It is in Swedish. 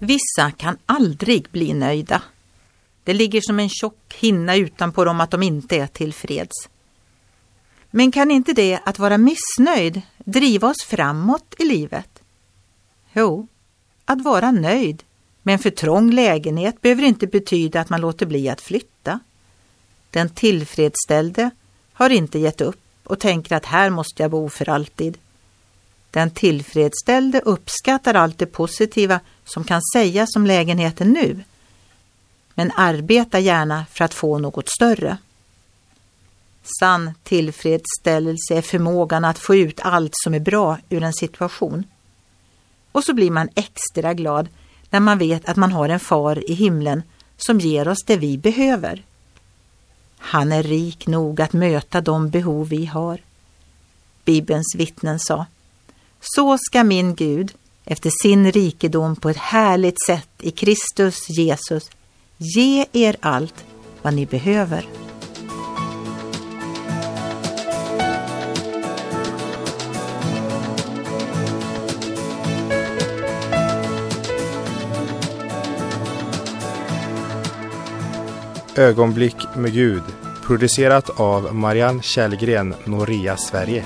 Vissa kan aldrig bli nöjda. Det ligger som en tjock hinna utanpå dem att de inte är tillfreds. Men kan inte det att vara missnöjd driva oss framåt i livet? Jo, att vara nöjd med en för trång lägenhet behöver inte betyda att man låter bli att flytta. Den tillfredsställde har inte gett upp och tänker att här måste jag bo för alltid. Den tillfredsställde uppskattar allt det positiva som kan sägas om lägenheten nu, men arbetar gärna för att få något större. Sann tillfredsställelse är förmågan att få ut allt som är bra ur en situation. Och så blir man extra glad när man vet att man har en far i himlen som ger oss det vi behöver. Han är rik nog att möta de behov vi har. Bibelns vittnen sa Så ska min Gud efter sin rikedom på ett härligt sätt i Kristus Jesus ge er allt vad ni behöver. Ögonblick med Gud producerat av Marianne Källgren, Noria Sverige.